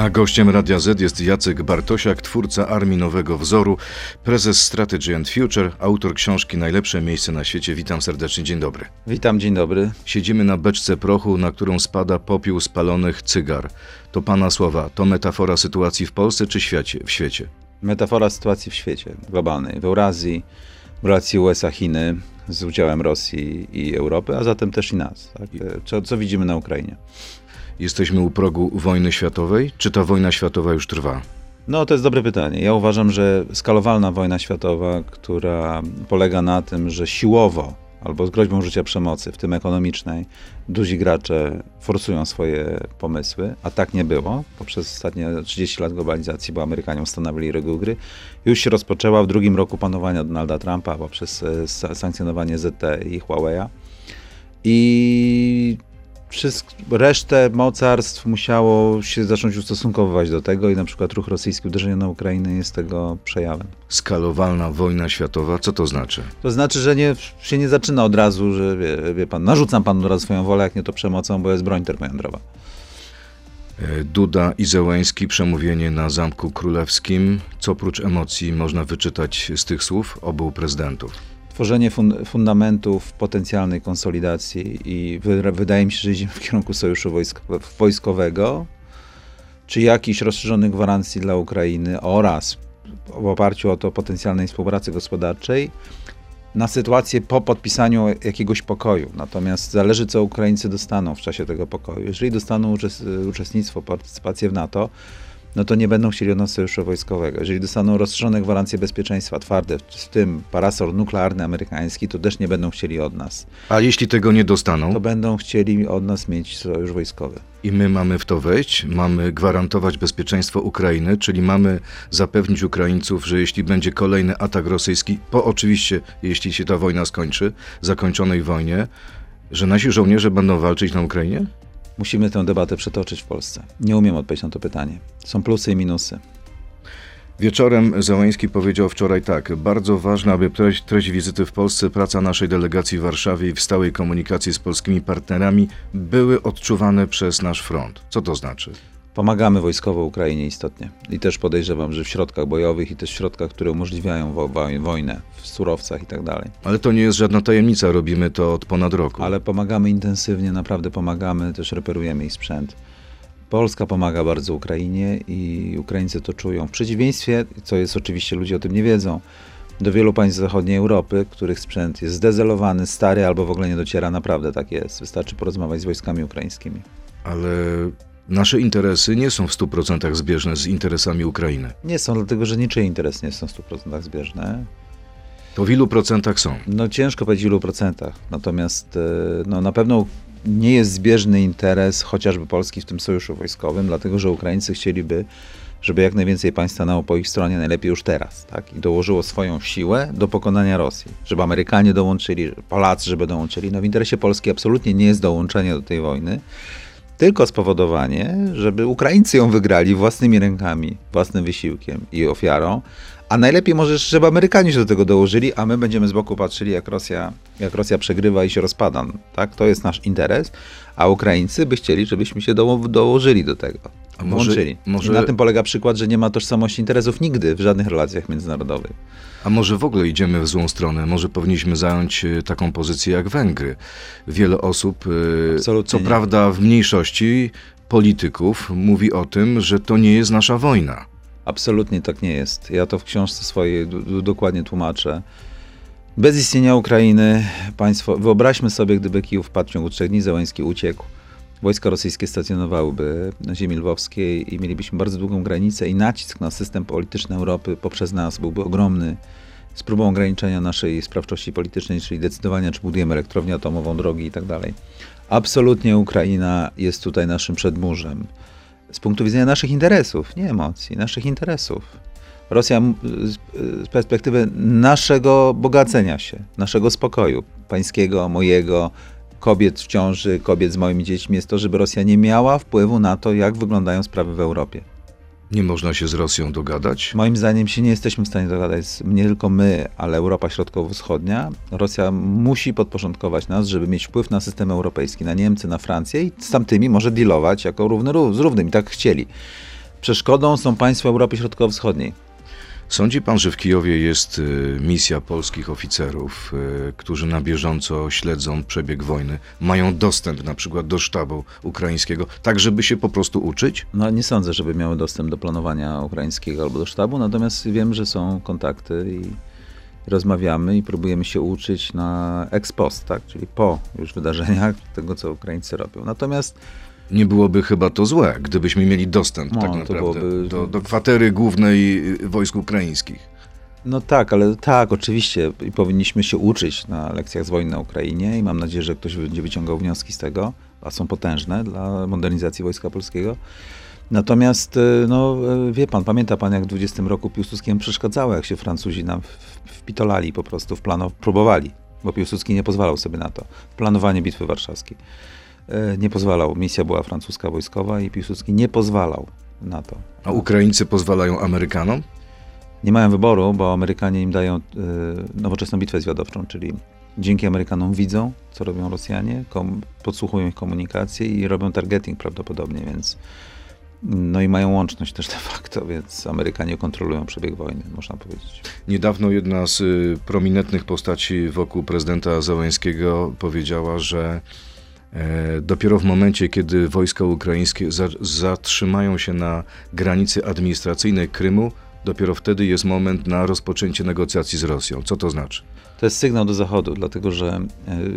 A gościem Radia Z jest Jacek Bartosiak, twórca Armii Nowego Wzoru, prezes Strategy and Future, autor książki Najlepsze miejsce na świecie. Witam serdecznie, dzień dobry. Witam, dzień dobry. Siedzimy na beczce prochu, na którą spada popiół spalonych cygar. To pana słowa, to metafora sytuacji w Polsce czy świecie, w świecie? Metafora sytuacji w świecie globalnej, w Eurazji, w relacji USA-Chiny z udziałem Rosji i Europy, a zatem też i nas. Tak? Co, co widzimy na Ukrainie? Jesteśmy u progu wojny światowej? Czy ta wojna światowa już trwa? No, to jest dobre pytanie. Ja uważam, że skalowalna wojna światowa, która polega na tym, że siłowo albo z groźbą życia przemocy, w tym ekonomicznej, duzi gracze forsują swoje pomysły, a tak nie było. Poprzez ostatnie 30 lat globalizacji, bo Amerykanie ustanowili reguły gry, już się rozpoczęła w drugim roku panowania Donalda Trumpa poprzez e, sankcjonowanie ZTE i Huawei'a. I resztę mocarstw musiało się zacząć ustosunkowywać do tego i na przykład ruch rosyjski uderzenia na Ukrainę jest tego przejawem. Skalowalna wojna światowa, co to znaczy? To znaczy, że nie, się nie zaczyna od razu, że wie, wie pan, narzucam panu od razu swoją wolę, jak nie to przemocą, bo jest broń termojądrowa. E, Duda i Zełęński, przemówienie na Zamku Królewskim. Co oprócz emocji można wyczytać z tych słów obu prezydentów? Tworzenie fun fundamentów potencjalnej konsolidacji i wy wydaje mi się, że idziemy w kierunku sojuszu wojsko wojskowego, czy jakichś rozszerzonych gwarancji dla Ukrainy oraz w oparciu o to potencjalnej współpracy gospodarczej na sytuację po podpisaniu jakiegoś pokoju. Natomiast zależy, co Ukraińcy dostaną w czasie tego pokoju. Jeżeli dostaną uczestnictwo, partycypację w NATO, no to nie będą chcieli od nas sojuszu wojskowego. Jeżeli dostaną rozszerzone gwarancje bezpieczeństwa twarde, w tym parasol nuklearny amerykański, to też nie będą chcieli od nas. A jeśli tego nie dostaną? To będą chcieli od nas mieć sojusz wojskowy. I my mamy w to wejść, mamy gwarantować bezpieczeństwo Ukrainy, czyli mamy zapewnić Ukraińców, że jeśli będzie kolejny atak rosyjski, po oczywiście, jeśli się ta wojna skończy, zakończonej wojnie, że nasi żołnierze będą walczyć na Ukrainie? Musimy tę debatę przetoczyć w Polsce. Nie umiem odpowiedzieć na to pytanie. Są plusy i minusy. Wieczorem Załęski powiedział wczoraj tak. Bardzo ważne, aby treść, treść wizyty w Polsce, praca naszej delegacji w Warszawie i w stałej komunikacji z polskimi partnerami były odczuwane przez nasz front. Co to znaczy? Pomagamy wojskowo Ukrainie istotnie. I też podejrzewam, że w środkach bojowych i też w środkach, które umożliwiają wo wojnę, w surowcach i tak dalej. Ale to nie jest żadna tajemnica, robimy to od ponad roku. Ale pomagamy intensywnie, naprawdę pomagamy, też reperujemy ich sprzęt. Polska pomaga bardzo Ukrainie i Ukraińcy to czują. W przeciwieństwie, co jest oczywiście, ludzie o tym nie wiedzą, do wielu państw zachodniej Europy, których sprzęt jest zdezelowany, stary albo w ogóle nie dociera, naprawdę tak jest. Wystarczy porozmawiać z wojskami ukraińskimi. Ale nasze interesy nie są w 100% zbieżne z interesami Ukrainy. Nie są, dlatego że niczyje interesy nie są w 100% zbieżne. To w ilu procentach są? No ciężko powiedzieć w ilu procentach. Natomiast e, no, na pewno nie jest zbieżny interes chociażby Polski w tym sojuszu wojskowym, dlatego że Ukraińcy chcieliby, żeby jak najwięcej państw stanęło po ich stronie, najlepiej już teraz, tak? I dołożyło swoją siłę do pokonania Rosji. Żeby Amerykanie dołączyli, Polacy, żeby dołączyli. No w interesie Polski absolutnie nie jest dołączenie do tej wojny tylko spowodowanie, żeby Ukraińcy ją wygrali własnymi rękami, własnym wysiłkiem i ofiarą, a najlepiej może, żeby Amerykanie się do tego dołożyli, a my będziemy z boku patrzyli, jak Rosja, jak Rosja przegrywa i się rozpada. Tak? To jest nasz interes, a Ukraińcy by chcieli, żebyśmy się do, dołożyli do tego. A może, może... na tym polega przykład, że nie ma tożsamości interesów nigdy w żadnych relacjach międzynarodowych. A może w ogóle idziemy w złą stronę? Może powinniśmy zająć e, taką pozycję jak Węgry? Wiele osób, e, Absolutnie co nie. prawda w mniejszości polityków, mówi o tym, że to nie jest nasza wojna. Absolutnie tak nie jest. Ja to w książce swojej dokładnie tłumaczę. Bez istnienia Ukrainy państwo, wyobraźmy sobie, gdyby Kijów wpadł w ciągu trzech dni, Zełański uciekł, wojska rosyjskie stacjonowałyby na ziemi lwowskiej i mielibyśmy bardzo długą granicę i nacisk na system polityczny Europy poprzez nas byłby ogromny z próbą ograniczenia naszej sprawczości politycznej, czyli decydowania, czy budujemy elektrownię atomową, drogi i tak dalej. Absolutnie Ukraina jest tutaj naszym przedmurzem. Z punktu widzenia naszych interesów, nie emocji, naszych interesów. Rosja z perspektywy naszego bogacenia się, naszego spokoju, pańskiego, mojego, kobiet w ciąży, kobiet z moimi dziećmi, jest to, żeby Rosja nie miała wpływu na to, jak wyglądają sprawy w Europie. Nie można się z Rosją dogadać? Moim zdaniem się nie jesteśmy w stanie dogadać. Nie tylko my, ale Europa Środkowo-Wschodnia. Rosja musi podporządkować nas, żeby mieć wpływ na system europejski, na Niemcy, na Francję i z tamtymi może dealować jako równy z równym. I tak chcieli. Przeszkodą są państwa Europy Środkowo-Wschodniej. Sądzi pan, że w Kijowie jest y, misja polskich oficerów, y, którzy na bieżąco śledzą przebieg wojny, mają dostęp na przykład do sztabu ukraińskiego, tak żeby się po prostu uczyć? No nie sądzę, żeby miały dostęp do planowania ukraińskiego albo do sztabu, natomiast wiem, że są kontakty i rozmawiamy i próbujemy się uczyć na ex post, tak? czyli po już wydarzeniach tego, co Ukraińcy robią. Natomiast Nie byłoby chyba to złe, gdybyśmy mieli dostęp No, tak naprawdę byłoby- do, do kwatery głównej y, wojsk ukraińskich. No tak, ale tak, oczywiście i powinniśmy się uczyć na lekcjach z wojny na Ukrainie i mam nadzieję, że ktoś będzie wyciągał wnioski z tego, a są potężne dla modernizacji Wojska Polskiego. Natomiast, y, no, y, wie pan, pamięta pan, jak w 20 roku Piłsudskiemu przeszkadzało, jak się Francuzi nam w- wpitolali po prostu w plano, próbowali, bo Piłsudski nie pozwalał sobie na to. Planowanie Bitwy Warszawskiej. Y, Nie pozwalał, misja była francuska wojskowa i Piłsudski nie pozwalał na to. A Ukraińcy pozwalają Amerykanom? Nie mają wyboru, bo Amerykanie im dają y, nowoczesną bitwę zwiadowczą, czyli dzięki Amerykanom widzą, co robią Rosjanie, podsłuchują ich komunikację i robią targeting prawdopodobnie, więc no i mają łączność też de facto, więc Amerykanie kontrolują przebieg wojny, można powiedzieć. Niedawno jedna z y, prominentnych postaci wokół prezydenta Załęskiego powiedziała, że e, dopiero w momencie, kiedy wojska ukraińskie za, zatrzymają się na granicy administracyjnej Krymu, dopiero wtedy jest moment na rozpoczęcie negocjacji z Rosją. Co to znaczy? To jest sygnał do Zachodu, dlatego że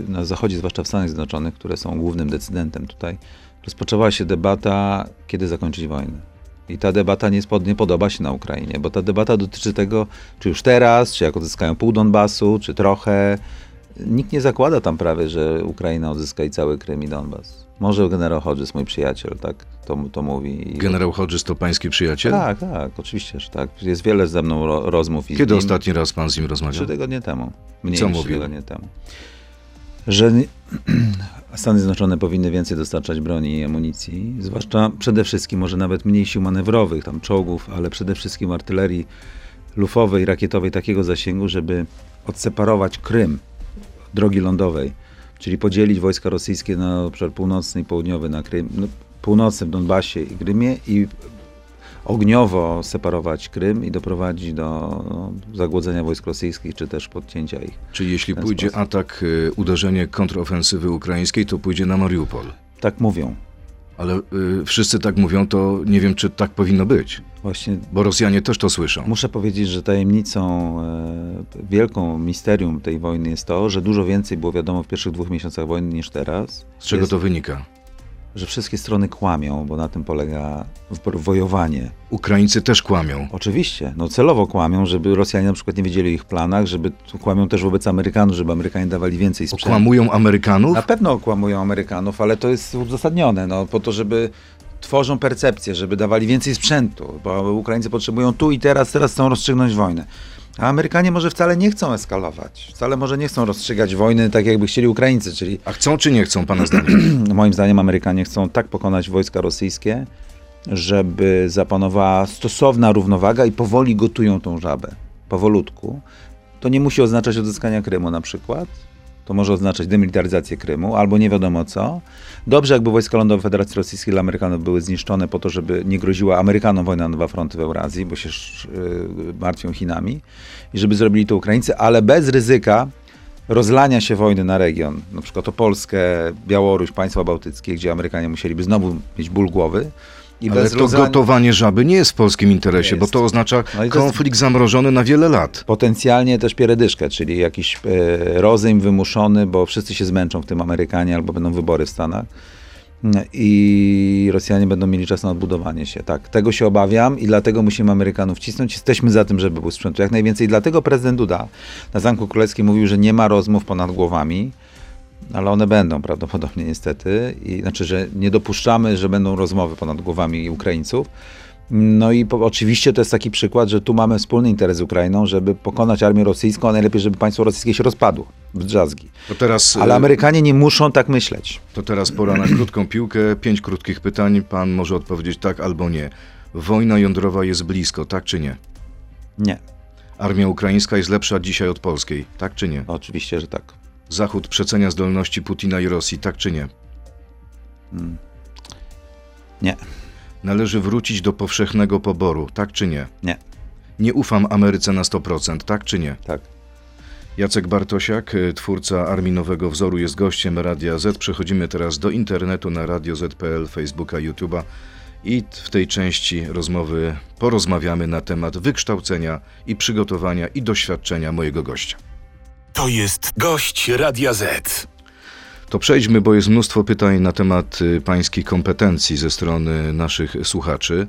y, na Zachodzie, zwłaszcza w Stanach Zjednoczonych, które są głównym decydentem tutaj, rozpoczęła się debata, kiedy zakończyć wojnę. I ta debata nie, spod, nie podoba się na Ukrainie, bo ta debata dotyczy tego, czy już teraz, czy jak odzyskają pół Donbasu, czy trochę. Nikt nie zakłada tam prawie, że Ukraina odzyska i cały Krym i Donbas. Może generał Hodges, mój przyjaciel, tak to, to mówi. I- Generał Hodges to pański przyjaciel? Tak, tak, oczywiście, że tak. Jest wiele ze mną ro, rozmów. I Kiedy ostatni raz pan z nim rozmawiał? Trzy tygodnie temu. Mniej Co niż trzy mówił? tygodnie temu. Że Stany Zjednoczone powinny więcej dostarczać broni i amunicji, zwłaszcza przede wszystkim może nawet mniej sił manewrowych, tam czołgów, ale przede wszystkim artylerii lufowej, rakietowej takiego zasięgu, żeby odseparować Krym drogi lądowej, czyli podzielić wojska rosyjskie na obszar północny i południowy, na Krym, no, północny w Donbasie i Krymie i ogniowo separować Krym i doprowadzić do no, zagłodzenia wojsk rosyjskich, czy też podcięcia ich. Czyli jeśli pójdzie sposób. atak, y, uderzenie kontrofensywy ukraińskiej, to pójdzie na Mariupol. Tak mówią. Ale y, wszyscy tak mówią, to nie wiem, czy tak powinno być. Właśnie Bo Rosjanie też to słyszą. muszę powiedzieć, że tajemnicą, e, wielką misterium tej wojny jest to, że dużo więcej było wiadomo w pierwszych dwóch miesiącach wojny niż teraz. Z czego jest, to wynika? Że wszystkie strony kłamią, bo na tym polega wojowanie. Ukraińcy też kłamią. Oczywiście, no celowo kłamią, żeby Rosjanie na przykład nie wiedzieli o ich planach, żeby kłamią też wobec Amerykanów, żeby Amerykanie dawali więcej sprzętu. Okłamują Amerykanów? Na pewno okłamują Amerykanów, ale to jest uzasadnione, no, po to, żeby tworzą percepcję, żeby dawali więcej sprzętu, bo Ukraińcy potrzebują tu i teraz, teraz chcą rozstrzygnąć wojnę. A Amerykanie może wcale nie chcą eskalować, wcale może nie chcą rozstrzygać wojny tak, jakby chcieli Ukraińcy, czyli A chcą czy nie chcą, pana zdaniem? moim zdaniem Amerykanie chcą tak pokonać wojska rosyjskie, żeby zapanowała stosowna równowaga i powoli gotują tą żabę, powolutku. To nie musi oznaczać odzyskania Krymu na przykład, to może oznaczać demilitaryzację Krymu albo nie wiadomo co. Dobrze, jakby wojska lądowe Federacji Rosyjskiej dla Amerykanów były zniszczone po to, żeby nie groziła Amerykanom wojna na dwa fronty w Eurazji, bo się yy, martwią Chinami i żeby zrobili to Ukraińcy, ale bez ryzyka rozlania się wojny na region, na przykład o Polskę, Białoruś, państwa bałtyckie, gdzie Amerykanie musieliby znowu mieć ból głowy. I Ale to gotowanie żaby nie jest w polskim interesie, bo to oznacza No to konflikt zamrożony na wiele lat. Potencjalnie też pieredyszkę, czyli jakiś e, rozejm wymuszony, bo wszyscy się zmęczą w tym Amerykanie albo będą wybory w Stanach. Mm, I Rosjanie będą mieli czas na odbudowanie się. Tak, tego się obawiam i dlatego musimy Amerykanów cisnąć. Jesteśmy za tym, żeby był sprzętu jak najwięcej. Dlatego prezydent Duda na Zamku Królewskim mówił, że nie ma rozmów ponad głowami, ale one będą prawdopodobnie niestety. I, znaczy, że nie dopuszczamy, że będą rozmowy ponad głowami Ukraińców. No i po, oczywiście to jest taki przykład, że tu mamy wspólny interes z Ukrainą, żeby pokonać armię rosyjską, a najlepiej, żeby państwo rosyjskie się rozpadło w drzazgi. Teraz, Ale e, Amerykanie nie muszą tak myśleć. to teraz pora na krótką piłkę. Pięć krótkich pytań. Pan może odpowiedzieć tak albo nie. Wojna jądrowa jest blisko, tak czy nie? Nie, Armia ukraińska jest lepsza dzisiaj od polskiej, tak czy nie? oczywiście, że tak. Zachód przecenia zdolności Putina i Rosji, tak czy nie? Mm. Nie. Należy wrócić do powszechnego poboru, tak czy nie? Nie. Nie ufam Ameryce na 100%, tak czy nie? Tak. Jacek Bartosiak, y, twórca Armii Nowego Wzoru, jest gościem Radia Z. Przechodzimy teraz do internetu na Radio Z.pl, Facebooka, YouTube'a i w tej części rozmowy porozmawiamy na temat wykształcenia i przygotowania i doświadczenia mojego gościa. To jest gość Radia Z. To przejdźmy, bo jest mnóstwo pytań na temat y, pańskich kompetencji ze strony naszych słuchaczy.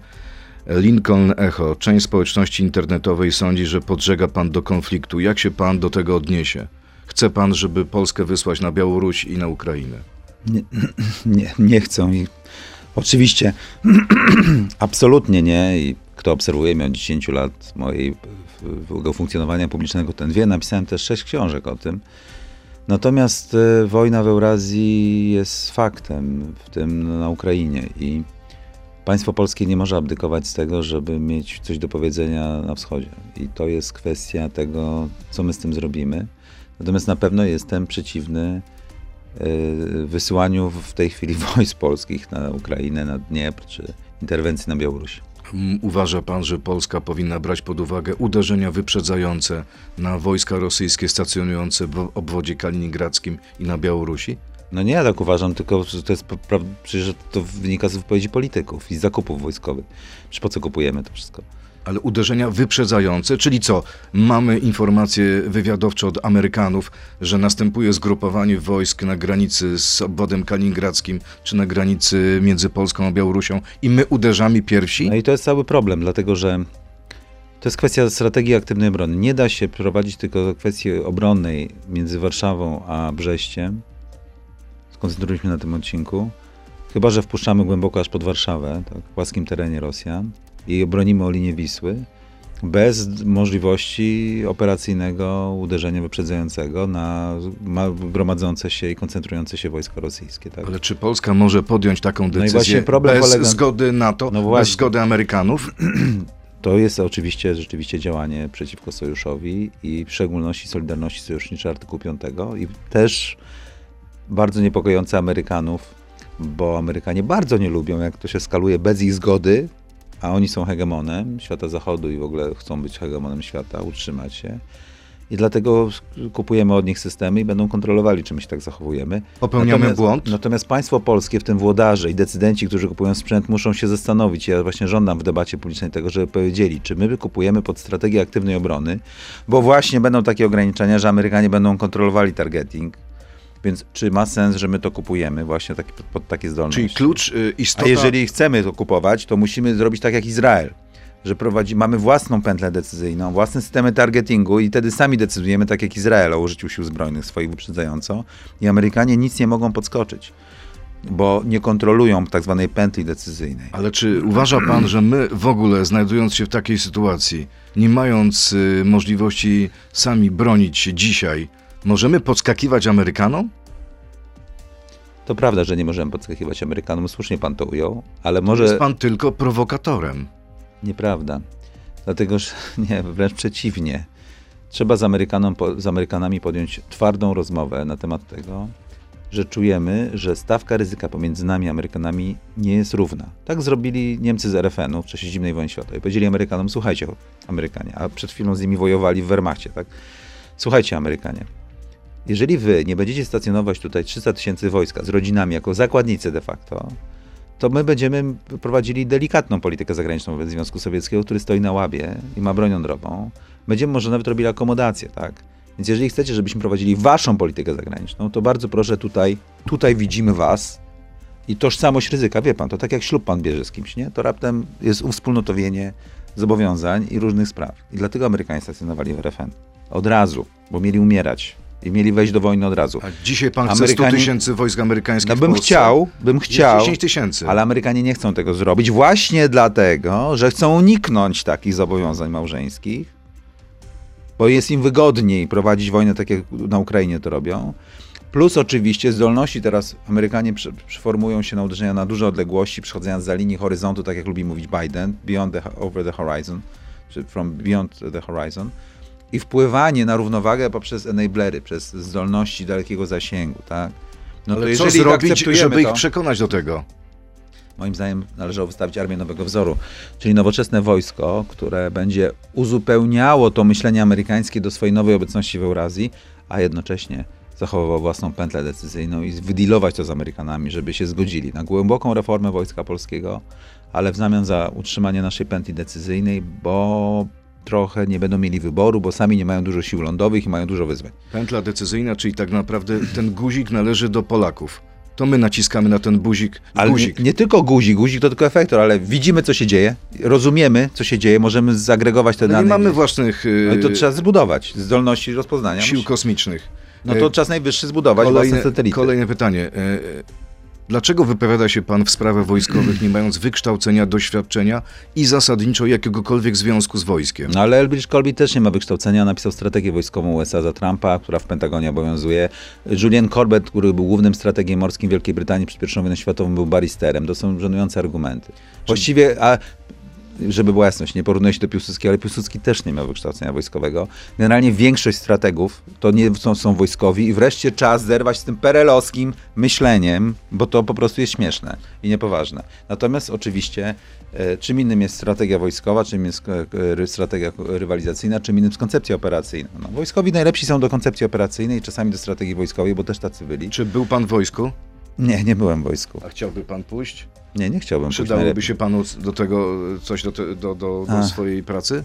Lincoln Echo, część społeczności internetowej sądzi, że podżega pan do konfliktu. Jak się pan do tego odniesie? Chce pan, żeby Polskę wysłać na Białoruś i na Ukrainę? Nie, nie, nie chcą i oczywiście absolutnie nie i kto obserwuje mnie od 10 lat mojego funkcjonowania publicznego, ten wie, napisałem też sześć książek o tym. Natomiast e, wojna w Eurazji jest faktem, w tym na Ukrainie i państwo polskie nie może abdykować z tego, żeby mieć coś do powiedzenia na wschodzie. I to jest kwestia tego, co my z tym zrobimy. Natomiast na pewno jestem przeciwny y, wysyłaniu w tej chwili wojsk polskich na Ukrainę, na Dniepr, czy interwencji na Białoruś. M, Uważa pan, że Polska powinna brać pod uwagę uderzenia wyprzedzające na wojska rosyjskie stacjonujące w obwodzie kaliningradzkim i na Białorusi? No nie ja tak uważam, tylko że to jest przecież to wynika z wypowiedzi polityków i z zakupów wojskowych. Przecież po co kupujemy to wszystko? Ale uderzenia wyprzedzające, czyli co? Mamy informacje wywiadowcze od Amerykanów, że następuje zgrupowanie wojsk na granicy z obwodem kaliningradzkim, czy na granicy między Polską a Białorusią i my uderzamy pierwsi? No i to jest cały problem, dlatego że to jest kwestia strategii aktywnej obrony. Nie da się prowadzić tylko kwestii obronnej między Warszawą a Brześciem. Skoncentrujmy się na tym odcinku. Chyba, że wpuszczamy głęboko aż pod Warszawę, tak, w płaskim terenie Rosjan i obronimy o linię Wisły bez możliwości operacyjnego uderzenia wyprzedzającego na ma- gromadzące się i koncentrujące się wojska rosyjskie. Tak? Ale czy Polska może podjąć taką No decyzję problem bez polega- zgody NATO, No bez zgody Amerykanów? To jest oczywiście rzeczywiście działanie przeciwko sojuszowi i w szczególności Solidarności Sojuszniczej artykułu 5 i też bardzo niepokojące Amerykanów, bo Amerykanie bardzo nie lubią, jak to się skaluje bez ich zgody, a oni są hegemonem świata zachodu i w ogóle chcą być hegemonem świata, utrzymać się. I dlatego kupujemy od nich systemy i będą kontrolowali, czy my się tak zachowujemy. Popełniamy Natomiast- błąd? Natomiast państwo polskie, w tym włodarze i decydenci, którzy kupują sprzęt, muszą się zastanowić. Ja właśnie żądam w debacie publicznej tego, żeby powiedzieli, czy my kupujemy pod strategię aktywnej obrony, bo właśnie będą takie ograniczenia, że Amerykanie będą kontrolowali targeting. Więc czy ma sens, że my to kupujemy właśnie taki, pod, takie zdolności? Czyli klucz, y, A istota... jeżeli chcemy to kupować, to musimy zrobić tak jak Izrael. Że prowadzi, mamy własną pętlę decyzyjną, własne systemy targetingu i wtedy sami decydujemy, tak jak Izrael, o użyciu sił zbrojnych swoich wyprzedzająco. I Amerykanie nic nie mogą podskoczyć, bo nie kontrolują tak zwanej pętli decyzyjnej. Ale czy uważa pan, że my w ogóle, znajdując się w takiej sytuacji, nie mając y, możliwości sami bronić się dzisiaj, możemy podskakiwać Amerykanom? To prawda, że nie możemy podskakiwać Amerykanom, słusznie pan to ujął, ale Może... Jest pan tylko prowokatorem. Nieprawda. Dlatego, że nie, wręcz przeciwnie. Trzeba z, Amerykanom, z Amerykanami podjąć twardą rozmowę na temat tego, że czujemy, że stawka ryzyka pomiędzy nami a Amerykanami nie jest równa. Tak zrobili Niemcy z RFN-u w czasie zimnej wojny światowej. Powiedzieli Amerykanom, słuchajcie Amerykanie, a przed chwilą z nimi wojowali w Wehrmachcie, tak? Słuchajcie Amerykanie, jeżeli wy nie będziecie stacjonować tutaj 300 tysięcy wojska z rodzinami jako zakładnicy de facto, to my będziemy prowadzili delikatną politykę zagraniczną wobec Związku Sowieckiego, który stoi na łabie i ma broń jądrową. Będziemy może nawet robili akomodację, tak? Więc jeżeli chcecie, żebyśmy prowadzili waszą politykę zagraniczną, to bardzo proszę tutaj, tutaj widzimy was i tożsamość ryzyka, wie pan, to tak jak ślub pan bierze z kimś, nie? To raptem jest uwspólnotowienie zobowiązań i różnych spraw. I dlatego Amerykanie stacjonowali w RFN. Od razu, bo mieli umierać i mieli wejść do wojny od razu. A dzisiaj pan chce 100 Amerykanie- tysięcy wojsk amerykańskich No bym chciał, bym chciał. 10 tysięcy. Ale Amerykanie nie chcą tego zrobić właśnie dlatego, że chcą uniknąć takich zobowiązań małżeńskich, bo jest im wygodniej prowadzić wojnę tak jak na Ukrainie to robią. Plus oczywiście zdolności teraz Amerykanie przyformują się na uderzenia na duże odległości, przechodząc za linii horyzontu, tak jak lubi mówić Biden, beyond the, over the horizon, czy from beyond the horizon i wpływanie na równowagę poprzez enablery, przez zdolności dalekiego zasięgu, tak? No Ale co zrobić, żeby ich to- przekonać do tego? Moim zdaniem należało wystawić armię nowego wzoru, czyli nowoczesne wojsko, które będzie uzupełniało to myślenie amerykańskie do swojej nowej obecności w Eurazji, a jednocześnie zachowywał własną pętlę decyzyjną i wydealować to z Amerykanami, żeby się zgodzili na głęboką reformę wojska polskiego, ale w zamian za utrzymanie naszej pętli decyzyjnej, bo trochę nie będą mieli wyboru, bo sami nie mają dużo sił lądowych i mają dużo wyzwań. Pętla decyzyjna, czyli tak naprawdę ten guzik należy do Polaków. To my naciskamy na ten buzik, Ale guzik. Nie, nie tylko guzik, guzik to tylko efektor, ale widzimy, co się dzieje, rozumiemy, co się dzieje, możemy zagregować te No dane. nie mamy własnych y, No i to trzeba zbudować, zdolności rozpoznania. sił kosmicznych. No to E, czas najwyższy zbudować Kolejne, własne satelity. kolejne pytanie. Dlaczego wypowiada się pan w sprawach wojskowych, nie mając wykształcenia, doświadczenia i zasadniczo jakiegokolwiek związku z wojskiem? No ale Elbridge Colby też nie ma wykształcenia, napisał strategię wojskową USA za Trumpa, która w Pentagonie obowiązuje. Julian Corbett, który był głównym strategiem morskim Wielkiej Brytanii przed I wojną światową, był baristerem. To są żenujące argumenty. Właściwie, a żeby była jasność, nie porównuję się do Piłsudskiego, ale Piłsudski też nie miał wykształcenia wojskowego. Generalnie większość strategów to nie są, są wojskowi i wreszcie czas zerwać z tym perelowskim myśleniem, bo to po prostu jest śmieszne i niepoważne. Natomiast oczywiście e, czym innym jest strategia wojskowa, czym jest e, ry- strategia rywalizacyjna, czym innym jest koncepcja operacyjna. No, wojskowi najlepsi są do koncepcji operacyjnej, czasami do strategii wojskowej, bo też tacy byli. Czy był pan w wojsku? Nie, nie byłem w wojsku. A chciałby pan pójść? Nie, nie chciałbym pójść Przydałoby się panu do tego coś do, te- do, do, do swojej pracy?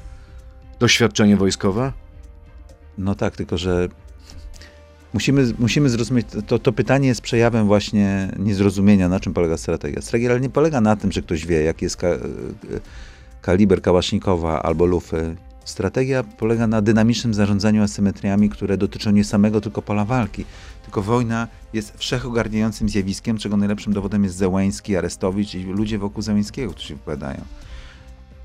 Doświadczenie wojskowe? No tak, tylko że musimy, musimy zrozumieć, to, to pytanie jest przejawem właśnie niezrozumienia, na czym polega strategia. Strategia nie polega na tym, że ktoś wie, jaki jest ka, kaliber kałasznikowa albo lufy. Strategia polega na dynamicznym zarządzaniu asymetriami, które dotyczą nie samego tylko pola walki. Tylko wojna jest wszechogarniającym zjawiskiem, czego najlepszym dowodem jest Zełański, Arestowicz i ludzie wokół Zełańskiego, którzy się wypowiadają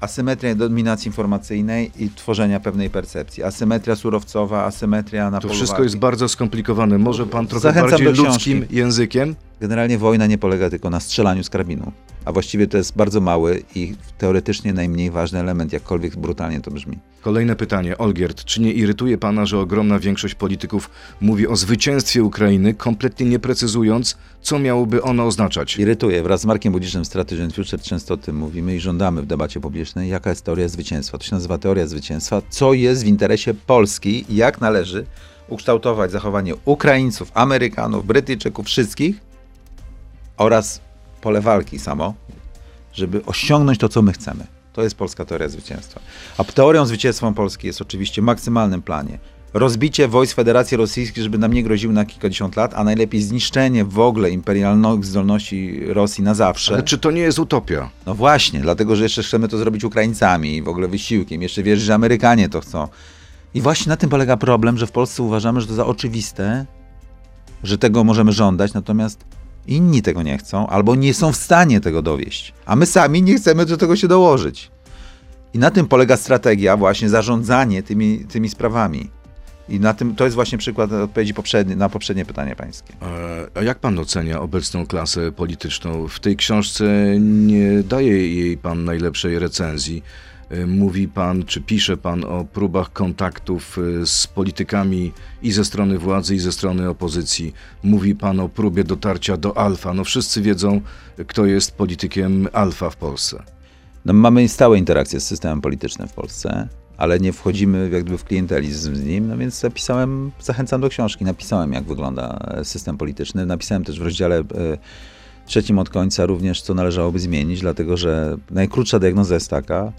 asymetria dominacji informacyjnej i tworzenia pewnej percepcji. Asymetria surowcowa, asymetria na To polu wszystko walki. jest bardzo skomplikowane. Może pan trochę Zachęcam bardziej ludzkim językiem? Generalnie wojna nie polega tylko na strzelaniu z karabinu, a właściwie to jest bardzo mały i teoretycznie najmniej ważny element, jakkolwiek brutalnie to brzmi. Kolejne pytanie. Olgierd, czy nie irytuje pana, że ogromna większość polityków mówi o zwycięstwie Ukrainy, kompletnie nie precyzując, co miałoby ono oznaczać? Irytuje. Wraz z Markiem Budziszem Strategy and Future często o tym mówimy i żądamy w debacie publicznej, jaka jest teoria zwycięstwa. To się nazywa teoria zwycięstwa. Co jest w interesie Polski i jak należy ukształtować zachowanie Ukraińców, Amerykanów, Brytyjczyków, wszystkich oraz pole walki samo, żeby osiągnąć to, co my chcemy. To jest polska teoria zwycięstwa. A teorią zwycięstwa Polski jest oczywiście w maksymalnym planie rozbicie wojsk Federacji Rosyjskiej, żeby nam nie groziły na kilkadziesiąt lat, a najlepiej zniszczenie w ogóle imperialnych zdolności Rosji na zawsze. Ale czy to nie jest utopia? No właśnie, dlatego że jeszcze chcemy to zrobić Ukraińcami i w ogóle wysiłkiem. Jeszcze wierzy, że Amerykanie to chcą. I właśnie na tym polega problem, że w Polsce uważamy, że to za oczywiste, że tego możemy żądać, natomiast inni tego nie chcą albo nie są w stanie tego dowieść. A my sami nie chcemy do tego się dołożyć. I na tym polega strategia, właśnie zarządzanie tymi, tymi sprawami. I na tym, to jest właśnie przykład odpowiedzi poprzednie, na poprzednie pytanie pańskie. E, A jak pan ocenia obecną klasę polityczną? W tej książce nie daje jej pan najlepszej recenzji. E, Mówi pan, czy pisze pan o próbach kontaktów e, z politykami i ze strony władzy, i ze strony opozycji. Mówi pan o próbie dotarcia do alfa. No wszyscy wiedzą, kto jest politykiem alfa w Polsce. No, mamy stałe interakcje z systemem politycznym w Polsce, ale nie wchodzimy jakby w klientelizm z nim, no więc napisałem, zachęcam do książki, napisałem jak wygląda e, system polityczny, napisałem też w rozdziale e, trzecim od końca również, co należałoby zmienić, dlatego że najkrótsza diagnoza jest taka,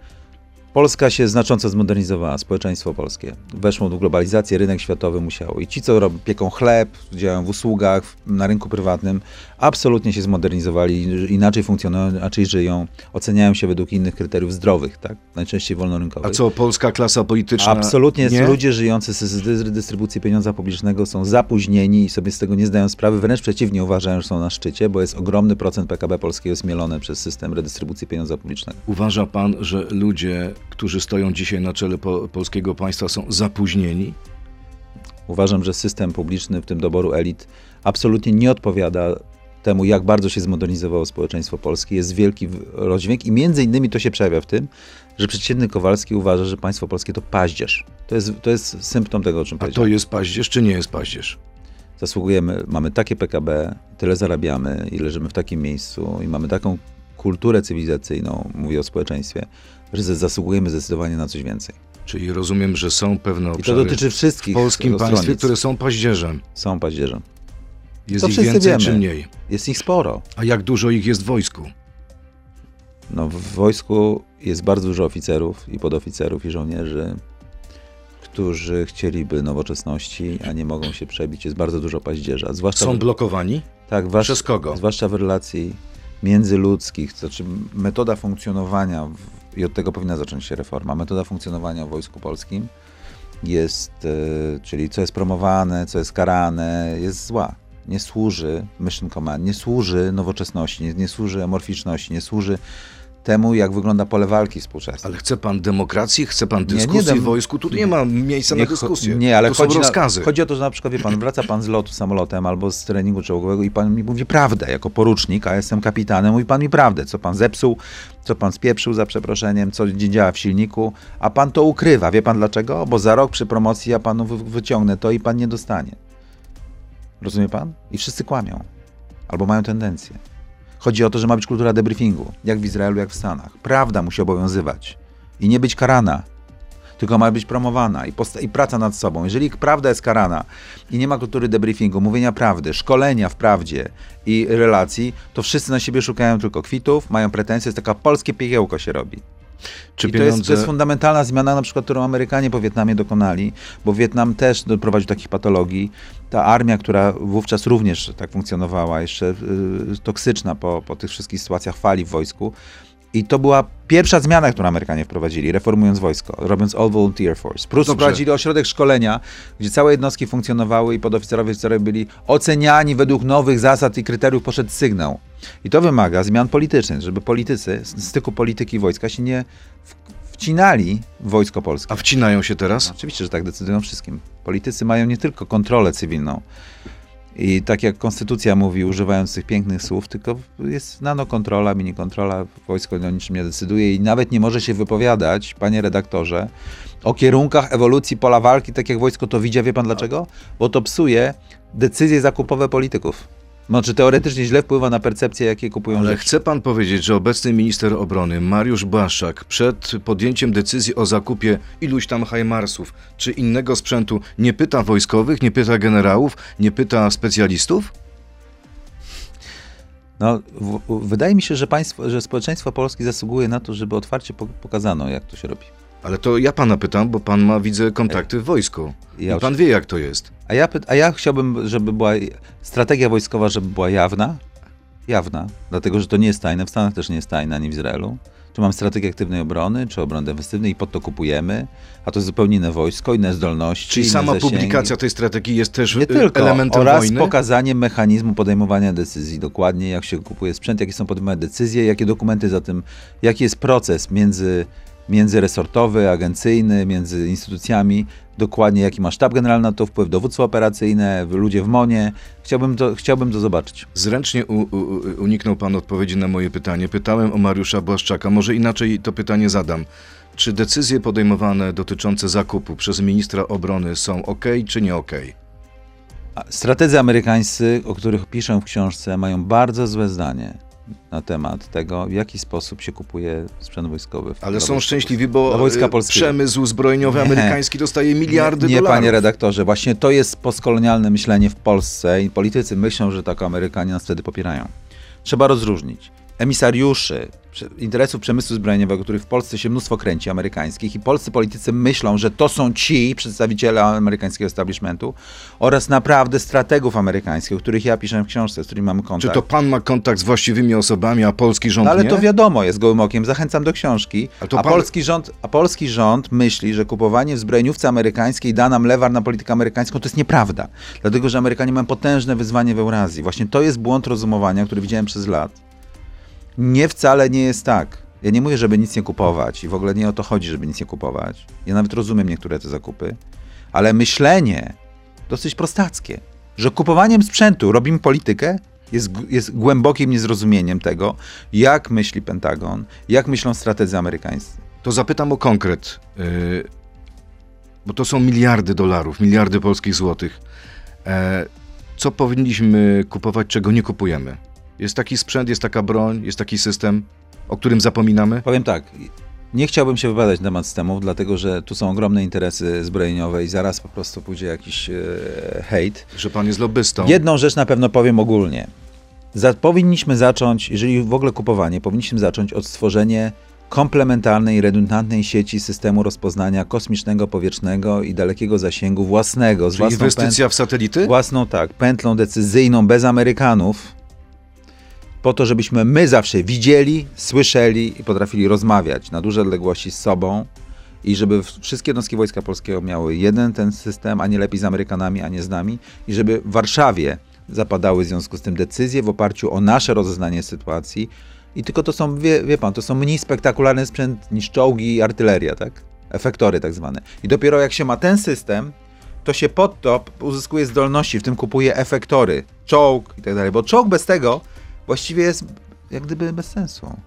Polska się znacząco zmodernizowała, społeczeństwo polskie. Weszło w globalizację, rynek światowy musiało. I ci, co robią, pieką chleb, działają w usługach, na rynku prywatnym, absolutnie się zmodernizowali, inaczej funkcjonują, inaczej żyją, oceniają się według innych kryteriów zdrowych, tak? Najczęściej wolnorynkowych. A co, polska klasa polityczna? Absolutnie nie? ludzie żyjący z, z dy- dystrybucji pieniądza publicznego są zapóźnieni i sobie z tego nie zdają sprawy, wręcz przeciwnie uważają, że są na szczycie, bo jest ogromny procent PKB polskiego zmielony przez system redystrybucji pieniądza publicznego. Uważa pan, że ludzie, którzy stoją dzisiaj na czele po, polskiego państwa są zapóźnieni? Uważam, że system publiczny, w tym doboru elit, absolutnie nie odpowiada temu, jak bardzo się zmodernizowało społeczeństwo polskie. Jest wielki rozdźwięk i między innymi to się przejawia w tym, że przeciętny Kowalski uważa, że państwo polskie to paździerz. To jest, to jest symptom tego, o czym A to jest paździerz, czy nie jest paździerz? Zasługujemy, mamy takie PKB, tyle zarabiamy i leżymy w takim miejscu i mamy taką kulturę cywilizacyjną, mówię o społeczeństwie, zasługujemy zdecydowanie na coś więcej. Czyli rozumiem, że są pewne I to obszary dotyczy w wszystkich polskim państwie, które są paździerzem. są paździerzem. Jest To ich więcej wiemy. czy mniej? Jest ich sporo. A jak dużo ich jest w wojsku? No, w wojsku jest bardzo dużo oficerów i podoficerów i żołnierzy, którzy chcieliby nowoczesności, a nie mogą się przebić. Jest bardzo dużo paździerza. Zwłaszcza Są w, blokowani? tak, wasz, Przez kogo? zwłaszcza w relacji międzyludzkich, to znaczy metoda funkcjonowania, w, i od tego powinna zacząć się reforma, metoda funkcjonowania w Wojsku Polskim jest, e, czyli co jest promowane, co jest karane, jest zła. Nie służy Mission Command, nie służy nowoczesności, nie, nie służy amorficzności, nie służy temu, jak wygląda pole walki współczesne. Ale chce pan demokracji, chce pan nie dyskusji dem- w wojsku? Tu nie ma miejsca na Nie, dyskusję. Nie, ale chodzi, na, chodzi o to, że na przykład, wie pan, wraca pan z lotu samolotem albo z treningu czołgowego i pan mi mówi prawdę jako porucznik, a jestem kapitanem, mówi pan mi prawdę, co pan zepsuł, co pan spieprzył za przeproszeniem, co nie działa w silniku, a pan to ukrywa. Wie pan dlaczego? Bo za rok przy promocji ja panu wy- wyciągnę to i pan nie dostanie. Rozumie pan? I wszyscy kłamią. Albo mają tendencję. Chodzi o to, że ma być kultura debriefingu, jak w Izraelu, jak w Stanach. Prawda musi obowiązywać i nie być karana, tylko ma być promowana i, i praca nad sobą. Jeżeli prawda jest karana i nie ma kultury debriefingu, mówienia prawdy, szkolenia w prawdzie i relacji, to wszyscy na siebie szukają tylko kwitów, mają pretensje, jest taka polskie piekiełko się robi. Czy I to jest, pieniądze... to jest fundamentalna zmiana, na przykład, którą Amerykanie po Wietnamie dokonali, bo Wietnam też doprowadził do takich patologii. Ta armia, która wówczas również tak funkcjonowała, jeszcze y, toksyczna po, po tych wszystkich sytuacjach fali w wojsku. I to była pierwsza zmiana, którą Amerykanie wprowadzili, reformując wojsko, robiąc All Volunteer Force. Plus Dobrze. wprowadzili ośrodek szkolenia, gdzie całe jednostki funkcjonowały i podoficerowie oficerowie byli oceniani według nowych zasad i kryteriów poszedł sygnał. I to wymaga zmian politycznych, żeby politycy z styku polityki wojska się nie wcinali w wojsko polskie. A wcinają się teraz? Oczywiście, że tak decydują wszystkim. Politycy mają nie tylko kontrolę cywilną i tak jak konstytucja mówi, używając tych pięknych słów, tylko jest nanokontrola, minikontrola, wojsko o niczym nie decyduje i nawet nie może się wypowiadać, panie redaktorze, o kierunkach ewolucji pola walki, tak jak wojsko to widzi. Wie pan dlaczego? Bo to psuje decyzje zakupowe polityków. Znaczy teoretycznie źle wpływa na percepcję, jakie kupują Ale rzeczy. chce pan powiedzieć, że obecny minister obrony Mariusz Błaszczak przed podjęciem decyzji o zakupie iluś tam Hajmarsów czy innego sprzętu nie pyta wojskowych, nie pyta generałów, nie pyta specjalistów? No, w, w, wydaje mi się, że, państwo, że społeczeństwo polskie zasługuje na to, żeby otwarcie po, pokazano, jak to się robi. Ale to ja pana pytam, bo pan ma, widzę, kontakty w wojsku. Ja I pan wie, jak to jest. A ja, a ja chciałbym, żeby była strategia wojskowa, żeby była jawna. Jawna, dlatego że to nie jest tajne. W Stanach też nie jest tajne, ani w Izraelu. Tu mam strategię aktywnej obrony, czy obrony defensywnej i pod to kupujemy, a to jest zupełnie inne wojsko, inne zdolności, Czyli inne sama zasięgi. publikacja tej strategii jest też Nie y, tylko, elementem oraz wojny? pokazanie mechanizmu podejmowania decyzji, dokładnie jak się kupuje sprzęt, jakie są podejmowane decyzje, jakie dokumenty za tym, jaki jest proces między, międzyresortowy, agencyjny, między instytucjami, dokładnie jaki ma sztab generalny na to wpływ, dowództwo operacyjne, ludzie w MONie. Chciałbym to, chciałbym to zobaczyć. Zręcznie u, u, uniknął pan odpowiedzi na moje pytanie. Pytałem o Mariusza Błaszczaka. Może inaczej to pytanie zadam. Czy decyzje podejmowane dotyczące zakupu przez ministra obrony są ok, czy nie ok? Strategzy amerykańscy, o których piszę w książce, mają bardzo złe zdanie na temat tego, w jaki sposób się kupuje sprzęt wojskowy. w- Ale są szczęśliwi, bo wojska y, polskiego. przemysł zbrojeniowy Nie. amerykański dostaje miliardy nie, nie, dolarów. panie redaktorze, właśnie to jest postkolonialne myślenie w Polsce i politycy myślą, że tak Amerykanie nas wtedy popierają. Trzeba rozróżnić emisariuszy interesów przemysłu zbrojeniowego, których w Polsce się mnóstwo kręci, amerykańskich, i polscy politycy myślą, że to są ci przedstawiciele amerykańskiego establishmentu oraz naprawdę strategów amerykańskich, o których ja piszę w książce, z którymi mamy Czy kontakt. to pan ma kontakt z właściwymi osobami, a polski rząd No ale nie? to wiadomo jest gołym okiem. Zachęcam do książki. Ale A, pan- polski rząd, a polski rząd myśli, że kupowanie w zbrojeniówce amerykańskiej da nam lewar na politykę amerykańską. To jest nieprawda. Dlatego, że Amerykanie mają potężne wyzwanie w Eurazji. Właśnie to jest błąd rozumowania, który widziałem przez lat. Nie wcale nie jest tak. Ja nie mówię, żeby nic nie kupować i w ogóle nie o to chodzi, żeby nic nie kupować. Ja nawet rozumiem niektóre te zakupy, ale myślenie dosyć prostackie, że kupowaniem sprzętu robimy politykę, jest, jest głębokim niezrozumieniem tego, jak myśli Pentagon, jak myślą strategzy amerykańscy. To zapytam o konkret, y, bo to są miliardy dolarów, miliardy polskich złotych. E, co powinniśmy kupować, czego nie kupujemy? Jest taki sprzęt, jest taka broń, jest taki system, o którym zapominamy? Powiem tak, nie chciałbym się wypowiadać na temat systemów, dlatego że tu są ogromne interesy zbrojeniowe i zaraz po prostu pójdzie jakiś e, hejt. Że pan jest lobbystą. Jedną rzecz na pewno powiem ogólnie. Za, powinniśmy zacząć, jeżeli w ogóle kupowanie, powinniśmy zacząć od stworzenia komplementarnej, redundantnej sieci systemu rozpoznania kosmicznego, powietrznego i dalekiego zasięgu własnego, z Czyli własną, inwestycja w satelity? własną tak, pętlą decyzyjną, bez Amerykanów, po to, żebyśmy my zawsze widzieli, słyszeli i potrafili rozmawiać na duże odległości z sobą i żeby wszystkie jednostki Wojska Polskiego miały jeden ten system, a nie lepiej z Amerykanami, a nie z nami i żeby w Warszawie zapadały w związku z tym decyzje w oparciu o nasze rozeznanie sytuacji i tylko to są, wie, wie pan, to są mniej spektakularny sprzęt niż czołgi i artyleria, tak? Efektory tak zwane. I dopiero jak się ma ten system, to się pod to uzyskuje zdolności, w tym kupuje efektory, czołg i tak dalej, bo czołg bez tego właściwie jest jak gdyby bez sensu.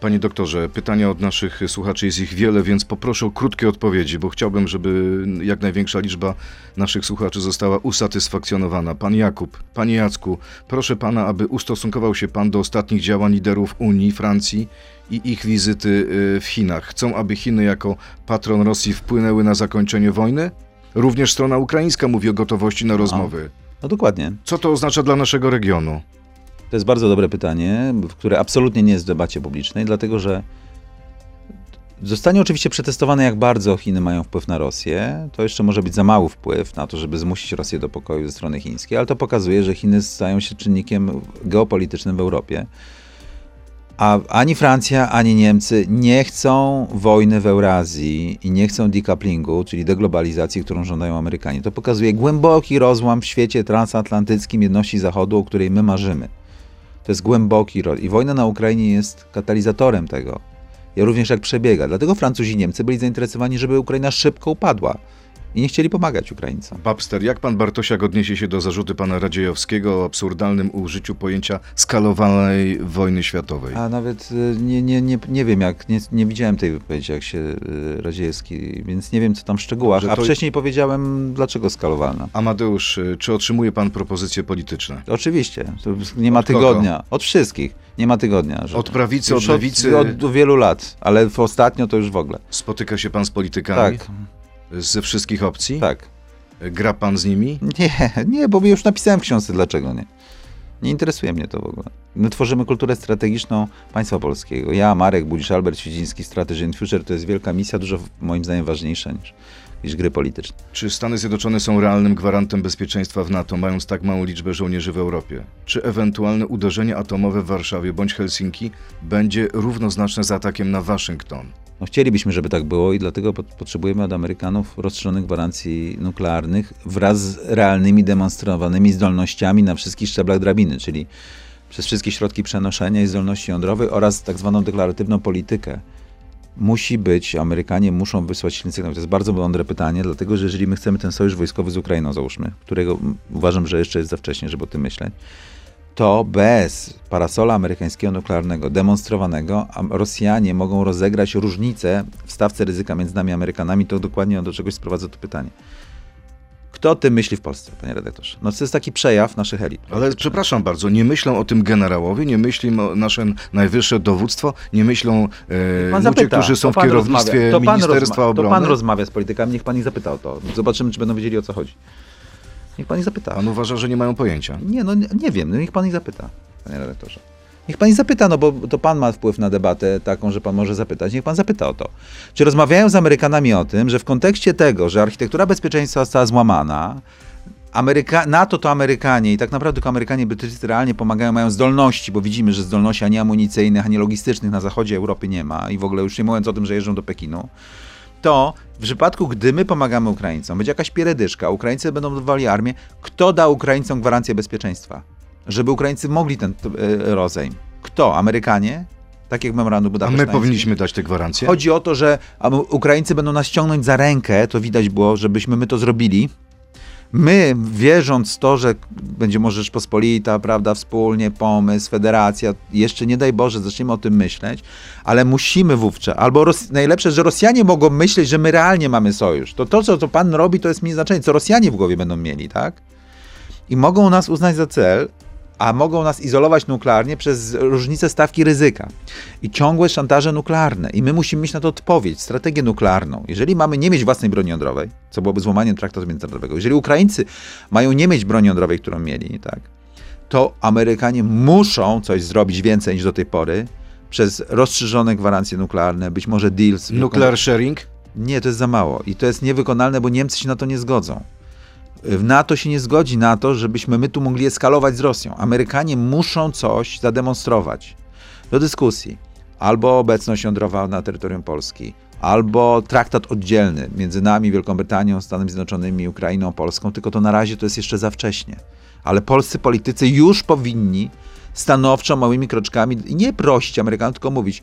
Panie doktorze, pytania od naszych słuchaczy jest ich wiele, więc poproszę o krótkie odpowiedzi, bo chciałbym, żeby jak największa liczba naszych słuchaczy została usatysfakcjonowana. Pan Jakub, panie Jacku, proszę pana, aby ustosunkował się pan do ostatnich działań liderów Unii, Francji i ich wizyty y, w Chinach. Chcą, aby Chiny jako patron Rosji wpłynęły na zakończenie wojny? Również strona ukraińska mówi o gotowości na rozmowy. No dokładnie. Co to oznacza dla naszego regionu? To jest bardzo dobre pytanie, które absolutnie nie jest w debacie publicznej, dlatego że zostanie oczywiście przetestowane, jak bardzo Chiny mają wpływ na Rosję. To jeszcze może być za mały wpływ na to, żeby zmusić Rosję do pokoju ze strony chińskiej, ale to pokazuje, że Chiny stają się czynnikiem geopolitycznym w Europie. A ani Francja, ani Niemcy nie chcą wojny w Eurazji i nie chcą decouplingu, czyli deglobalizacji, którą żądają Amerykanie. To pokazuje głęboki rozłam w świecie transatlantyckim jedności Zachodu, o której my marzymy. To jest głęboki rol. I wojna na Ukrainie jest katalizatorem tego. I również jak przebiega. Dlatego Francuzi i Niemcy byli zainteresowani, żeby Ukraina szybko upadła. I nie chcieli pomagać Ukraińcom. Babster, jak pan Bartosiak odniesie się do zarzuty pana Radziejowskiego o absurdalnym użyciu pojęcia skalowanej wojny światowej? A nawet y, nie, nie, nie, nie wiem, jak nie, nie widziałem tej wypowiedzi, jak się y, Radziejewski, więc nie wiem, co tam w szczegółach. Dobrze, A to- wcześniej powiedziałem, dlaczego skalowalna. Amadeusz, y, czy otrzymuje pan propozycje polityczne? Oczywiście, to nie ma Od kogo? tygodnia. Od wszystkich. Nie ma tygodnia. że- Od prawicy, od lewicy? Od, od wielu lat, ale ostatnio to już w ogóle. Spotyka się pan z politykami? Tak, Ze wszystkich opcji? tak. Gra pan z nimi? Nie, nie, bo już napisałem w książce, dlaczego nie. Nie interesuje mnie to w ogóle. My tworzymy kulturę strategiczną państwa polskiego. Ja, Marek Budzisz, Albert Świdziński, Strategy and Future to jest wielka misja, dużo moim zdaniem ważniejsza niż, niż gry polityczne. Czy Stany Zjednoczone są realnym gwarantem bezpieczeństwa w NATO, mając tak małą liczbę żołnierzy w Europie? Czy ewentualne uderzenie atomowe w Warszawie bądź Helsinki będzie równoznaczne z atakiem na Waszyngton? No, chcielibyśmy, żeby tak było i dlatego pot- potrzebujemy od Amerykanów rozszerzonych gwarancji nuklearnych wraz z realnymi demonstrowanymi zdolnościami na wszystkich szczeblach drabiny, czyli przez wszystkie środki przenoszenia i zdolności jądrowej oraz tak zwaną deklaratywną politykę. Musi być, Amerykanie muszą wysłać silny sygnał. To jest bardzo mądre pytanie, dlatego że jeżeli my chcemy ten sojusz wojskowy z Ukrainą, załóżmy, którego uważam, że jeszcze jest za wcześnie, żeby o tym myśleć, to bez parasola amerykańskiego nuklearnego demonstrowanego a Rosjanie mogą rozegrać różnicę w stawce ryzyka między nami a Amerykanami. To dokładnie do czegoś sprowadza to pytanie. Kto o tym myśli w Polsce, panie redaktorze? No to jest taki przejaw naszych elit. Ale przepraszam bardzo, nie myślą o tym generałowie, nie myśli o nasze najwyższe dowództwo, nie myślą e, Pan ludzie, zapyta, którzy są w kierownictwie rozmawia, to pan Ministerstwa Obrony. To pan rozmawia z politykami, niech pan ich zapyta o to. Zobaczymy, czy będą wiedzieli o co chodzi. Niech pan ich zapyta. Pan uważa, że nie mają pojęcia. Nie, no nie, nie wiem, no niech pan ich zapyta, panie redaktorze. Niech pan ich zapyta, no bo to pan ma wpływ na debatę taką, że pan może zapytać. Niech pan zapyta o to. Czy rozmawiają z Amerykanami o tym, że w kontekście tego, że architektura bezpieczeństwa została złamana, Ameryka- NATO to Amerykanie i tak naprawdę tylko Amerykanie Brytyjscy realnie pomagają, mają zdolności, bo widzimy, że zdolności ani amunicyjnych, ani logistycznych na zachodzie Europy nie ma i w ogóle już nie mówiąc o tym, że jeżdżą do Pekinu, to w przypadku, gdy my pomagamy Ukraińcom, będzie jakaś pieredyszka, Ukraińcy będą budowali armię, kto da Ukraińcom gwarancję bezpieczeństwa? Żeby Ukraińcy mogli ten e, rozejm. Kto? Amerykanie? Tak jak memorandum A budapesztańskie. my powinniśmy dać te gwarancje? Chodzi o to, że a, Ukraińcy będą nas ciągnąć za rękę, to widać było, żebyśmy my to zrobili. My, wierząc w to, że będzie może Rzeczpospolita, prawda, wspólnie, pomysł, federacja, jeszcze nie daj Boże, zaczniemy o tym myśleć, ale musimy wówczas, albo Ros- najlepsze, że Rosjanie mogą myśleć, że my realnie mamy sojusz. To to, co to pan robi, to jest mi znaczenie, co Rosjanie w głowie będą mieli, tak? I mogą nas uznać za cel, a mogą nas izolować nuklearnie przez różnicę stawki ryzyka i ciągłe szantaże nuklearne. I my musimy mieć na to odpowiedź, strategię nuklearną. Jeżeli mamy nie mieć własnej broni jądrowej, co byłoby złamaniem traktatu międzynarodowego, jeżeli Ukraińcy mają nie mieć broni jądrowej, którą mieli, tak, to Amerykanie muszą coś zrobić więcej niż do tej pory przez rozszerzone gwarancje nuklearne, być może deals. Nuclear sharing? Nie, to jest za mało i to jest niewykonalne, bo Niemcy się na to nie zgodzą. W NATO się nie zgodzi na to, żebyśmy my tu mogli eskalować z Rosją. Amerykanie muszą coś zademonstrować. Do dyskusji. Albo obecność jądrowa na terytorium Polski, albo traktat oddzielny między nami, Wielką Brytanią, Stanami Zjednoczonymi, Ukrainą, Polską, tylko to na razie to jest jeszcze za wcześnie. Ale polscy politycy już powinni stanowczo, małymi kroczkami, nie prosić Amerykanów, tylko mówić,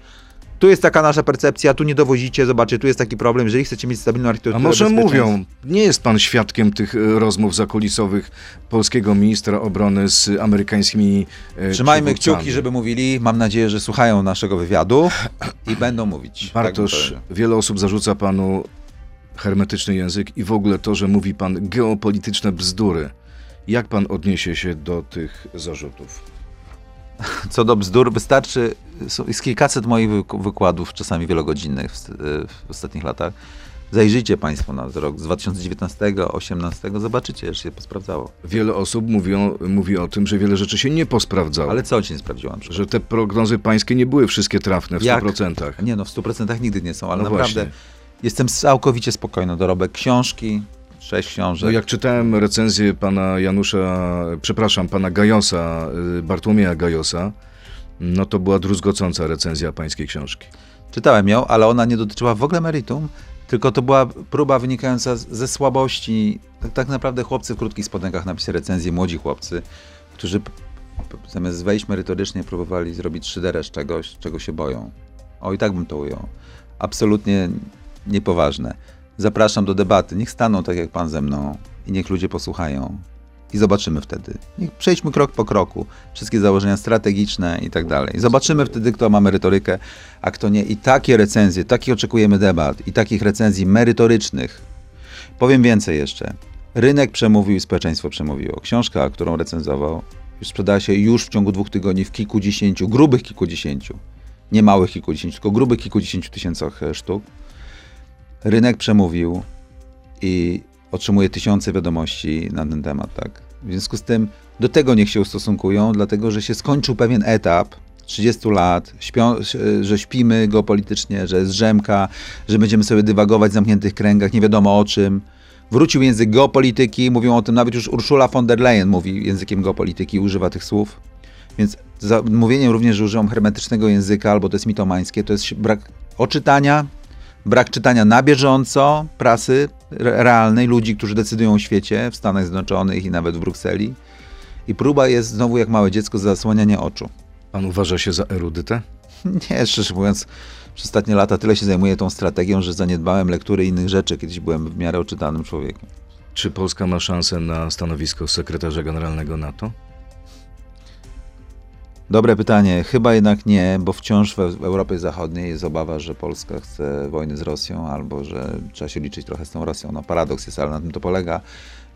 tu jest taka nasza percepcja, tu nie dowozicie, zobaczcie, tu jest taki problem, jeżeli chcecie mieć stabilną A architekturę może bezpieczeństwa- mówią, nie jest pan świadkiem tych e, rozmów zakulisowych polskiego ministra obrony z amerykańskimi e, Trzymajmy przywódcami? kciuki, żeby mówili. Mam nadzieję, że słuchają naszego wywiadu i będą mówić. Tak Bartosz, powiedział. wiele osób zarzuca panu hermetyczny język i w ogóle to, że mówi pan geopolityczne bzdury. Jak pan odniesie się do tych zarzutów? Co do bzdur, wystarczy. Jest kilkaset moich wyk- wykładów, czasami wielogodzinnych w, st- w ostatnich latach. Zajrzyjcie Państwo na rok z 2019-2018, zobaczycie, że się posprawdzało. Wiele osób mówią, mówi o tym, że wiele rzeczy się nie posprawdzało. Ale co ci nie sprawdziłam? Że te prognozy pańskie nie były wszystkie trafne w Jak? 100%. Nie no, w 100% nigdy nie są, ale No naprawdę właśnie. jestem całkowicie spokojny. Dorobek książki, sześć książek. No jak czytałem recenzję pana Janusza, przepraszam, pana Gajosa, y, Bartłomieja Gajosa, no to była druzgocąca recenzja pańskiej książki. Czytałem ją, ale ona nie dotyczyła w ogóle meritum, tylko to była próba wynikająca ze słabości. Tak, tak naprawdę chłopcy w krótkich spodenkach napisali recenzję, młodzi chłopcy, którzy zamiast wejść merytorycznie próbowali zrobić szyderę z czegoś, czego się boją. O, i tak bym to ujął. Absolutnie niepoważne. Zapraszam do debaty. Niech staną tak jak pan ze mną i niech ludzie posłuchają. I zobaczymy wtedy. Niech przejdźmy krok po kroku. Wszystkie założenia strategiczne i tak dalej. Zobaczymy wtedy, kto ma merytorykę, a kto nie. I takie recenzje, takich oczekujemy debat i takich recenzji merytorycznych. Powiem więcej jeszcze. Rynek przemówił i społeczeństwo przemówiło. Książka, którą recenzował, już sprzedała się już w ciągu dwóch tygodni w kilkudziesięciu, grubych kilkudziesięciu, nie małych kilkudziesięciu, tylko grubych kilkudziesięciu tysiącach e, sztuk. Rynek przemówił i otrzymuje tysiące wiadomości na ten temat, tak. W związku z tym do tego niech się ustosunkują, dlatego że się skończył pewien etap 30 lat, śpią, że śpimy geopolitycznie, że jest drzemka, że będziemy sobie dywagować w zamkniętych kręgach, nie wiadomo o czym. Wrócił język geopolityki, mówią o tym nawet już Ursula von der Leyen mówi językiem geopolityki, używa tych słów. Więc za mówieniem również, że używam hermetycznego języka albo to jest mitomańskie, to jest brak oczytania, brak czytania na bieżąco prasy re- realnej, ludzi, którzy decydują o świecie w Stanach Zjednoczonych i nawet w Brukseli. I próba jest znowu jak małe dziecko zasłaniania oczu. Pan uważa się za erudytę? Nie, szczerze mówiąc, przez ostatnie lata tyle się zajmuję tą strategią, że zaniedbałem lektury innych rzeczy. Kiedyś byłem w miarę oczytanym człowiekiem. Czy Polska ma szansę na stanowisko sekretarza generalnego NATO? Dobre pytanie. Chyba jednak nie, bo wciąż w Europie Zachodniej jest obawa, że Polska chce wojny z Rosją, albo że trzeba się liczyć trochę z tą Rosją. No paradoks jest, ale na tym to polega.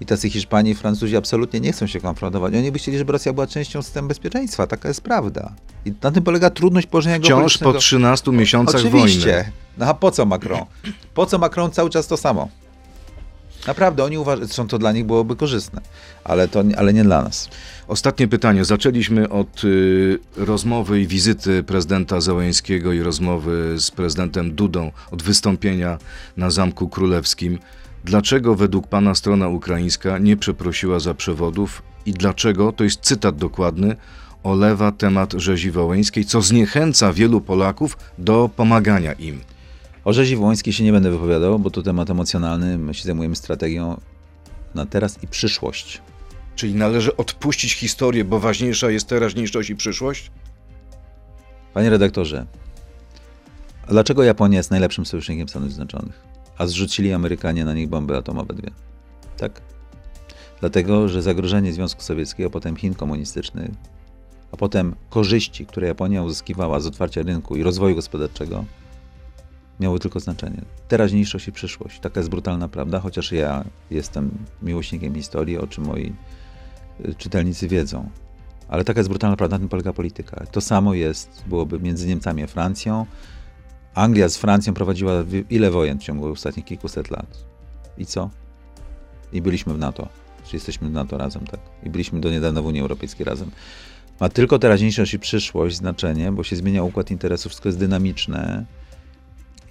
I tacy Hiszpanie i Francuzi absolutnie nie chcą się konfrontować. Oni by chcieli, żeby Rosja była częścią systemu bezpieczeństwa. Taka jest prawda. I na tym polega trudność położenia Wciąż po 13 miesiącach Oczywiście. wojny. No a po co Macron? Po co Macron cały czas to samo? Naprawdę, oni uważają, zresztą to dla nich byłoby korzystne, ale, to, ale nie dla nas. Ostatnie pytanie. Zaczęliśmy od y, rozmowy i wizyty prezydenta Załęskiego i rozmowy z prezydentem Dudą, od wystąpienia na Zamku Królewskim. Dlaczego według pana strona ukraińska nie przeprosiła za przewodów i dlaczego, to jest cytat dokładny, olewa temat rzezi wołyńskiej, co zniechęca wielu Polaków do pomagania im? O rzezi wołyńskiej się nie będę wypowiadał, bo to temat emocjonalny. My się zajmujemy strategią na teraz i przyszłość. Czyli należy odpuścić historię, bo ważniejsza jest teraźniejszość i przyszłość? Panie redaktorze, dlaczego Japonia jest najlepszym sojusznikiem Stanów Zjednoczonych? A zrzucili Amerykanie na nich bomby atomowe dwie. Tak? Dlatego, że zagrożenie Związku Sowieckiego, potem Chin komunistycznych, a potem korzyści, które Japonia uzyskiwała z otwarcia rynku i rozwoju gospodarczego, miały tylko znaczenie. Teraźniejszość i przyszłość. Taka jest brutalna prawda, chociaż ja jestem miłośnikiem historii, o czym moi y, czytelnicy wiedzą. Ale taka jest brutalna prawda, na tym polega polityka. To samo jest, byłoby między Niemcami a Francją. Anglia z Francją prowadziła ile wojen w ciągu ostatnich kilkuset lat? I co? I byliśmy w NATO. Czy jesteśmy w NATO razem, tak? I byliśmy do niedawna w Unii Europejskiej razem. Ma tylko teraźniejszość i przyszłość znaczenie, bo się zmienia układ interesów, wszystko jest dynamiczne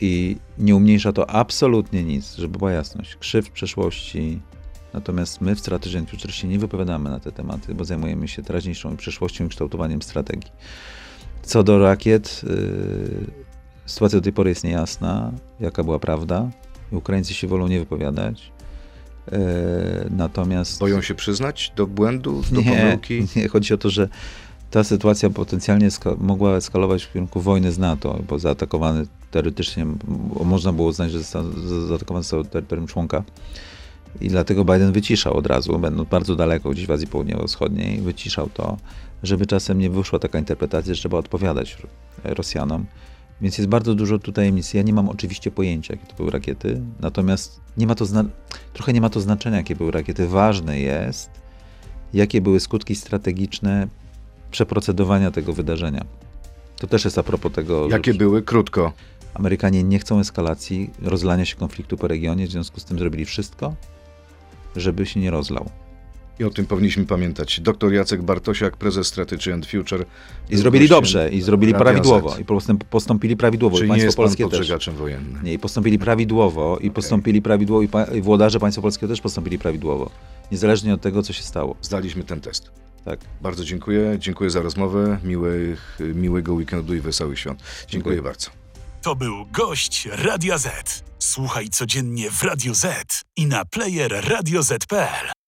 i nie umniejsza to absolutnie nic, żeby była jasność. Krzywd przeszłości. Natomiast my w Strategy and Future się nie wypowiadamy na te tematy, bo zajmujemy się teraźniejszą i przyszłością i kształtowaniem strategii. Co do rakiet, yy, sytuacja do tej pory jest niejasna, jaka była prawda. Ukraińcy się wolą nie wypowiadać. Yy, natomiast. Boją się przyznać do błędu, do nie, pomyłki? nie, chodzi o to, że ta sytuacja potencjalnie mogła eskalować w kierunku wojny z NATO, bo zaatakowany teoretycznie, można było uznać, że zaatakowany został terytorium członka. I dlatego Biden wyciszał od razu, będąc bardzo daleko gdzieś w Azji Południowo-Wschodniej, wyciszał to, żeby czasem nie wyszła taka interpretacja, że trzeba odpowiadać Rosjanom. Więc jest bardzo dużo tutaj tajemnic. Ja nie mam oczywiście pojęcia, jakie to były rakiety, natomiast nie ma to trochę nie ma to znaczenia, jakie były rakiety. Ważne jest, jakie były skutki strategiczne przeprocedowania tego wydarzenia. To też jest a propos tego, Jakie że były? Krótko. Amerykanie nie chcą eskalacji, rozlania się konfliktu po regionie, w związku z tym zrobili wszystko, żeby się nie rozlał. I o tym powinniśmy pamiętać. Dr Jacek Bartosiak, prezes Strategy and Future. I zrobili dobrze, i zrobili Radia prawidłowo, Z. i postąpili prawidłowo. Czyli I nie państwo jest pan polskie też. wojennym. Nie, i postąpili prawidłowo, i postąpili prawidłowo, i, pa, i włodarze państwa polskiego też postąpili prawidłowo. Niezależnie od tego, co się stało. Zdaliśmy ten test. Tak. Bardzo dziękuję. Dziękuję za rozmowę. Miłych, miłego weekendu i wesołych świąt. Dziękuję, Dziękuję. bardzo. To był gość Radia Z. Słuchaj codziennie w Radio Z i na player radioz.pl.